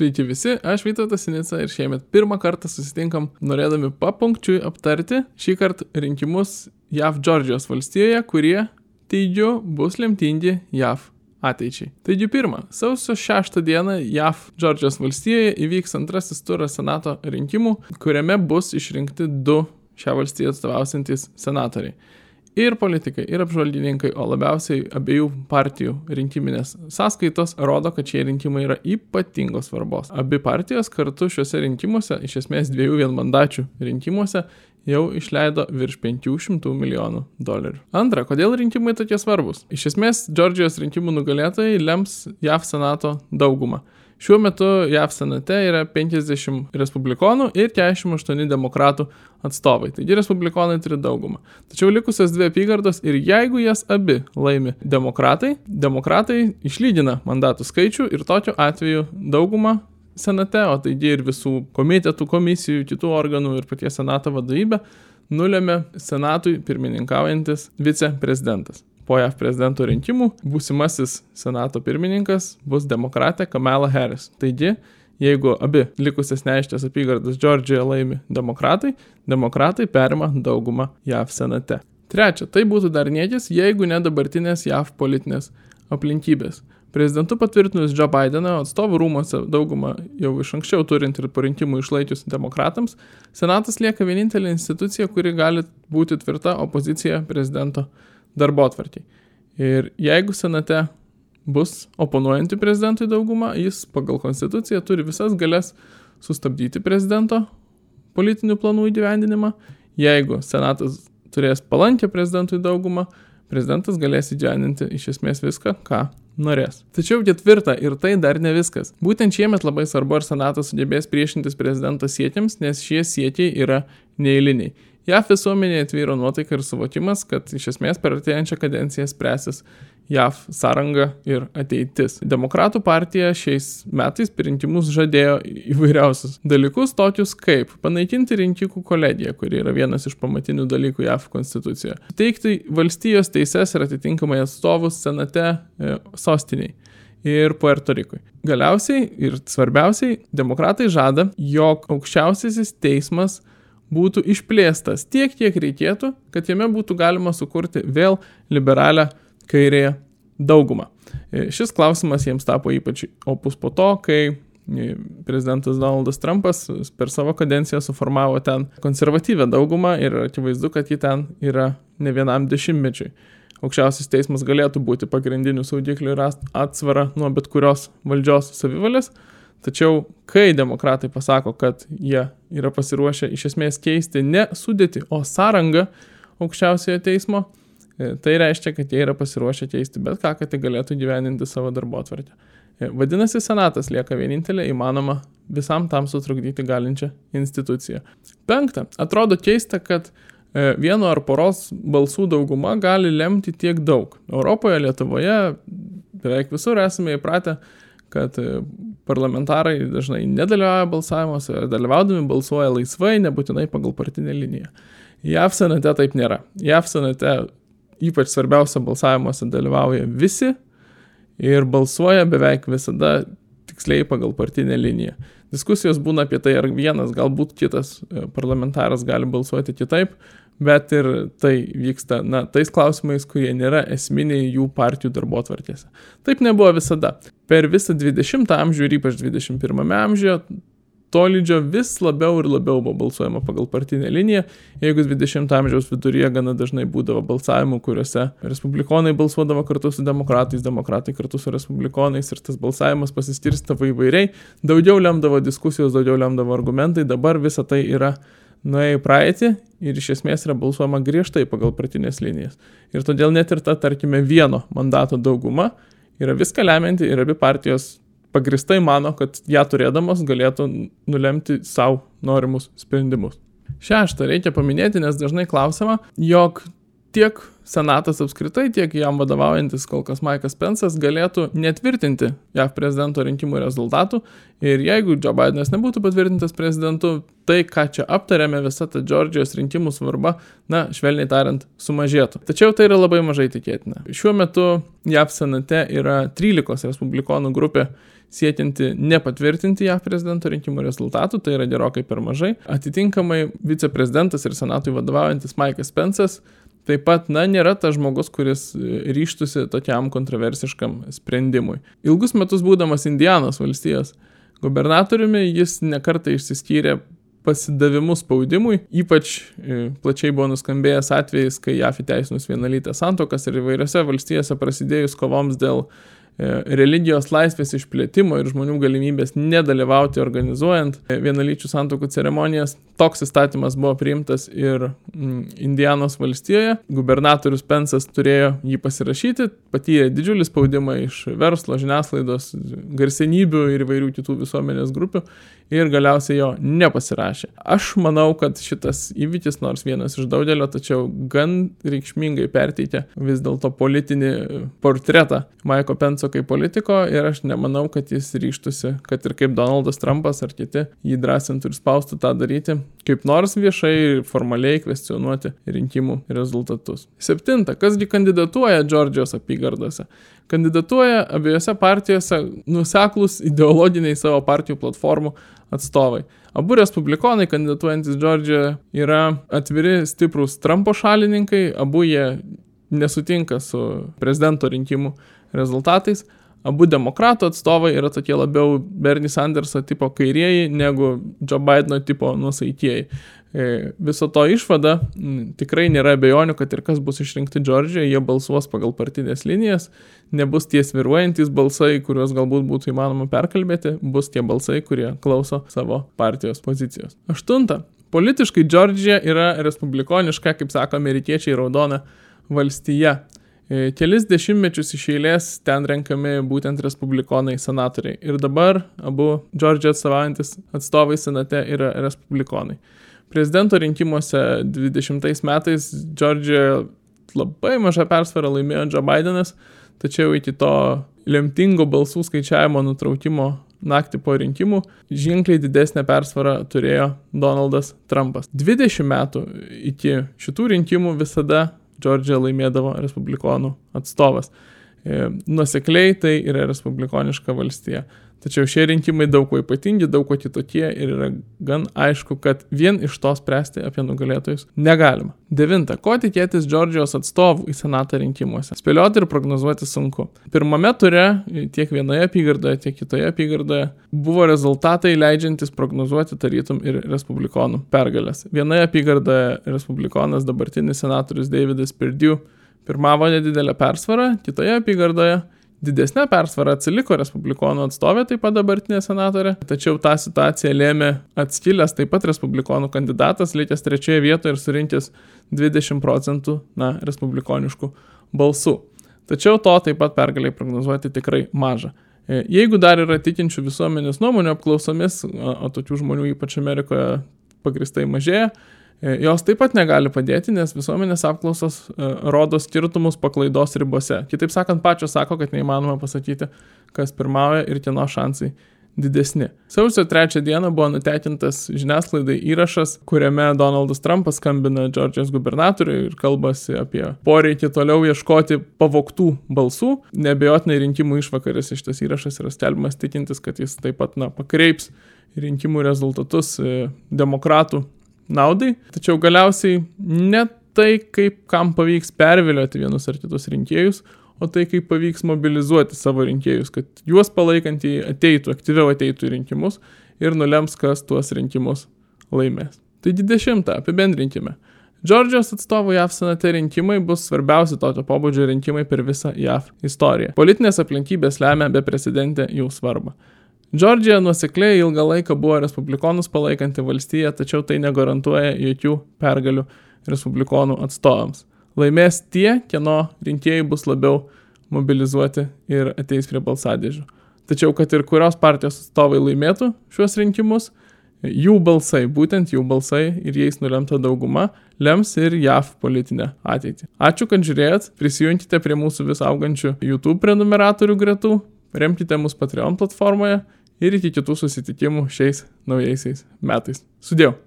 Sveiki visi, aš Vytautas Sinica ir šiemet pirmą kartą susitinkam norėdami papunkčiui aptarti šį kartą rinkimus JAV Džordžijos valstijoje, kurie, teigiu, bus lemtingi JAV ateičiai. Taigi pirmą, sausio 6 dieną JAV Džordžijos valstijoje įvyks antrasis turas senato rinkimų, kuriame bus išrinkti du šią valstiją atstovausiantys senatoriai ir politikai, ir apžvalgininkai, o labiausiai abiejų partijų rinkiminės sąskaitos rodo, kad šie rinkimai yra ypatingos svarbos. Abi partijos kartu šiuose rinkimuose, iš esmės dviejų vienmandačių rinkimuose, jau išleido virš 500 milijonų dolerių. Antra, kodėl rinkimai tokie svarbus? Iš esmės, Džordžijos rinkimų nugalėtojai lems JAV Senato daugumą. Šiuo metu JAV senate yra 50 respublikonų ir 48 demokratų atstovai. Taigi respublikonai turi daugumą. Tačiau likusios dvi apygardos ir jeigu jas abi laimi demokratai, demokratai išlygina mandatų skaičių ir tokiu atveju daugumą senate, o taigi ir visų komitetų, komisijų, kitų organų ir paties senato vadovybė nulėmė senatui pirmininkaujantis viceprezidentas po JAV prezidento rinkimų būsimasis senato pirmininkas bus demokratė Kamala Harris. Taigi, jeigu abi likusias neaiškės apygardas Džordžijoje laimi demokratai, demokratai perima daugumą JAV senate. Trečia, tai būtų dar niekis, jeigu ne dabartinės JAV politinės aplinkybės. Prezidentu patvirtinus Joe Bideną, atstovų rūmose daugumą jau iš anksčiau turint ir po rinkimų išlaikius demokratams, Senatas lieka vienintelė institucija, kuri gali būti tvirta opozicija prezidento darbo atvarkiai. Ir jeigu senate bus oponuojanti prezidentui dauguma, jis pagal konstituciją turi visas galės sustabdyti prezidento politinių planų įgyvendinimą. Jeigu senatas turės palankę prezidentui daugumą, prezidentas galės įgyvendinti iš esmės viską, ką norės. Tačiau ketvirta ir tai dar ne viskas. Būtent šiemet labai svarbu, ar senatas sugebės priešintis prezidento siekiams, nes šie siekiai yra neįliniai. JAF visuomenėje atvyro nuotaika ir suvokimas, kad iš esmės per artėjančią kadenciją spręsis JAF sąranga ir ateitis. Demokratų partija šiais metais per rinkimus žadėjo įvairiausius dalykus, tokius kaip panaikinti rinkikų kolegiją, kuri yra vienas iš pamatinių dalykų JAF konstitucijoje, teikti valstijos teises ir atitinkamai atstovus senate e, sostiniai ir Puerto Rikui. Galiausiai ir svarbiausiai, demokratai žada, jog aukščiausiasis teismas būtų išplėstas tiek, kiek reikėtų, kad jame būtų galima sukurti vėl liberalią kairėje daugumą. E, šis klausimas jiems tapo ypač opus po to, kai e, prezidentas Donaldas Trumpas per savo kadenciją suformavo ten konservatyvę daugumą ir akivaizdu, kad ji ten yra ne vienam dešimtmečiui. Aukščiausias teismas galėtų būti pagrindiniu saugikliu ir atsvara nuo bet kurios valdžios savivalės, Tačiau, kai demokratai pasako, kad jie yra pasiruošę iš esmės keisti ne sudėti, o sąrangą aukščiausiojo teismo, e, tai reiškia, kad jie yra pasiruošę keisti bet ką, kad tai galėtų gyveninti savo darbo atvarkę. E, vadinasi, Senatas lieka vienintelė įmanoma visam tam sutrukdyti galinčią instituciją. Penkta, atrodo keista, kad e, vieno ar poros balsų dauguma gali lemti tiek daug. Europoje, Lietuvoje, beveik visur esame įpratę kad parlamentarai dažnai nedalyvauja balsavimuose, dalyvaudami balsuoja laisvai, nebūtinai pagal partinę liniją. JAV senate taip nėra. JAV senate ypač svarbiausia balsavimuose dalyvauja visi ir balsuoja beveik visada tiksliai pagal partinę liniją. Diskusijos būna apie tai, ar vienas, galbūt kitas e, parlamentaras gali balsuoti kitaip, bet ir tai vyksta, na, tais klausimais, kurie nėra esminiai jų partijų darbo atvarkėse. Taip nebuvo visada. Per visą 20 amžių ir ypač 21 amžiuje tolydžio vis labiau ir labiau buvo balsuojama pagal partinę liniją. Jeigu 20 amžiaus viduryje gana dažnai būdavo balsavimų, kuriuose respublikonai balsuodavo kartu su demokratais, demokratai kartu su respublikonais ir tas balsavimas pasiskirstavo įvairiai, daugiau lemdavo diskusijos, daugiau lemdavo argumentai, dabar visa tai yra nuėjo į praeitį ir iš esmės yra balsuojama griežtai pagal partinės linijas. Ir todėl net ir ta, tarkime, vieno mandato dauguma yra viską lemianti ir abi partijos pagristai mano, kad ją turėdamos galėtų nulemti savo norimus sprendimus. Šeštą reikia paminėti, nes dažnai klausima, jog tiek Senatas apskritai, tiek jam vadovaujantis kol kas Maikas Pensas galėtų netvirtinti JAV prezidento rinkimų rezultatų ir jeigu Joe Bidenas nebūtų patvirtintas prezidentu, tai ką čia aptarėme, visa ta Džordžijos rinkimų svarba, na, švelniai tariant, sumažėtų. Tačiau tai yra labai mažai tikėtina. Šiuo metu JAV senate yra 13 respublikonų grupė siekianti nepatvirtinti JAV prezidento rinkimų rezultatų, tai yra gerokai per mažai. Atitinkamai viceprezidentas ir senatui vadovaujantis Maikas Pensas taip pat, na, nėra tas žmogus, kuris ryštusi tokiam kontroversiškam sprendimui. Ilgus metus būdamas Indianos valstijos gubernatoriumi, jis nekarta išsiskyrė pasidavimu spaudimui, ypač e, plačiai buvo nuskambėjęs atvejais, kai JAF įteisinus vienalytę santokas ir įvairiose valstijose prasidėjus kovoms dėl E, religijos laisvės išplėtimo ir žmonių galimybės nedalyvauti organizuojant e, vienalyčių santokų ceremonijas. Toks įstatymas buvo priimtas ir mm, Indianos valstijoje. Gubernatorius Pensas turėjo jį pasirašyti, patyrė didžiulį spaudimą iš verslo, žiniasklaidos, garsenybių ir įvairių kitų visuomenės grupių ir galiausiai jo nepasirašė. Aš manau, kad šitas įvykis, nors vienas iš daugelio, tačiau gan reikšmingai perteikia vis dėlto politinį portretą Maiko Penso kaip politiko ir aš nemanau, kad jis ryštusi, kad ir kaip Donaldas Trumpas ar kiti jį drąsintų ir spaustų tą daryti, kaip nors viešai formaliai kvestionuoti rinkimų rezultatus. Septinta, kasgi kandidatuoja Džordžijos apygardose? Kandidatuoja abiejose partijose nuseklus ideologiniai savo partijų platformų atstovai. Abu respublikonai kandidatuojantis Džordžijoje yra atviri stiprus Trumpo šalininkai, abu jie nesutinka su prezidento rinkimų rezultatais, abu demokratų atstovai yra tokie labiau Bernie Sanderso tipo kairieji negu Joe Bideno tipo nusaitieji. E, viso to išvada tikrai nėra abejonių, kad ir kas bus išrinkti Džordžijoje, jie balsuos pagal partinės linijas, nebus tie sviruojantis balsai, kuriuos galbūt būtų įmanoma perkalbėti, bus tie balsai, kurie klauso savo partijos pozicijos. Aštunta. Politiškai Džordžija yra respublikoniška, kaip sako amerikiečiai, raudona valstija. E, kelis dešimtmečius iš eilės ten renkami būtent respublikonai senatoriai. Ir dabar abu Džordžiją atstovaujantis atstovai senate yra respublikonai. Prezidento rinkimuose 20 metais Džordžijoje labai mažą persvarą laimėjo Joe Bidenas, tačiau iki to lemtingo balsų skaičiavimo nutraukimo naktį po rinkimų ženkliai didesnę persvarą turėjo Donaldas Trumpas. 20 metų iki šitų rinkimų visada Džordžija laimėdavo respublikonų atstovas. E, nusekliai tai yra respublikoniška valstija. Tačiau šie rinkimai daug kuo ypatingi, daug kuo kitokie ir yra gan aišku, kad vien iš to spręsti apie nugalėtojus negalima. Devinta. Ko tikėtis Džordžijos atstovų į senatą rinkimuose? Spėlioti ir prognozuoti sunku. Pirmame ture, tiek vienoje apygardoje, tiek kitoje apygardoje, buvo rezultatai leidžiantis prognozuoti tarytum ir respublikonų pergalės. Vienoje apygardoje respublikonas dabartinis senatorius Davidas Perdue pirmavo nedidelę persvarą, kitoje apygardoje didesnė persvara atsiliko respublikonų atstovė, taip pat dabartinė senatorė, tačiau tą situaciją lėmė atskilęs taip pat respublikonų kandidatas, likęs trečioje vietoje ir surinkęs 20 procentų, na, respublikoniškų balsų. Tačiau to taip pat pergaliai prognozuoti tikrai maža. E, jeigu dar yra tikinčių visuomenės nuomonių apklausomis, o tokių žmonių ypač Amerikoje pagristai mažėja, jos taip pat negali padėti, nes visuomenės apklausos e, rodo skirtumus paklaidos ribose. Kitaip sakant, pačios sako, kad neįmanoma pasakyti, kas pirmauja ir kieno šansai didesni. Sausio trečią dieną buvo nutekintas žiniasklaidai įrašas, kuriame Donaldas Trumpas skambina Džordžijos gubernatoriui ir kalbasi apie poreikį toliau ieškoti pavoktų balsų. Nebejotinai rinkimų išvakarės šitas įrašas yra skelbimas tikintis, kad jis taip pat na, pakreips rinkimų rezultatus e, demokratų naudai, tačiau galiausiai ne tai, kaip kam pavyks pervilioti vienus ar kitus rinkėjus, o tai, kaip pavyks mobilizuoti savo rinkėjus, kad juos palaikantį ateitų, aktyviau ateitų į rinkimus ir nulems, kas tuos rinkimus laimės. Tai 20 apibendrinkime. Džordžijos atstovų JAV senate rinkimai bus svarbiausi tokio pobūdžio rinkimai per visą JAV istoriją. Politinės aplinkybės lemia beprecedentę jų svarbą. Džordžija nusekliai ilgą laiką buvo respublikonus palaikanti valstija, tačiau tai negarantuoja jokių pergalių respublikonų atstovams. Laimės tie, kieno rinkėjai bus labiau mobilizuoti ir ateis prie balsadėžių. Tačiau, kad ir kurios partijos atstovai laimėtų šiuos rinkimus, jų balsai, būtent jų balsai ir jais nulemta dauguma, lems ir JAV politinę ateitį. Ačiū, kad žiūrėjot, prisijunkite prie mūsų vis augančių YouTube prenumeratorių gretų, remkite mus Patreon platformoje ir iki kitų susitikimų šiais naujaisiais metais. Sudėjau.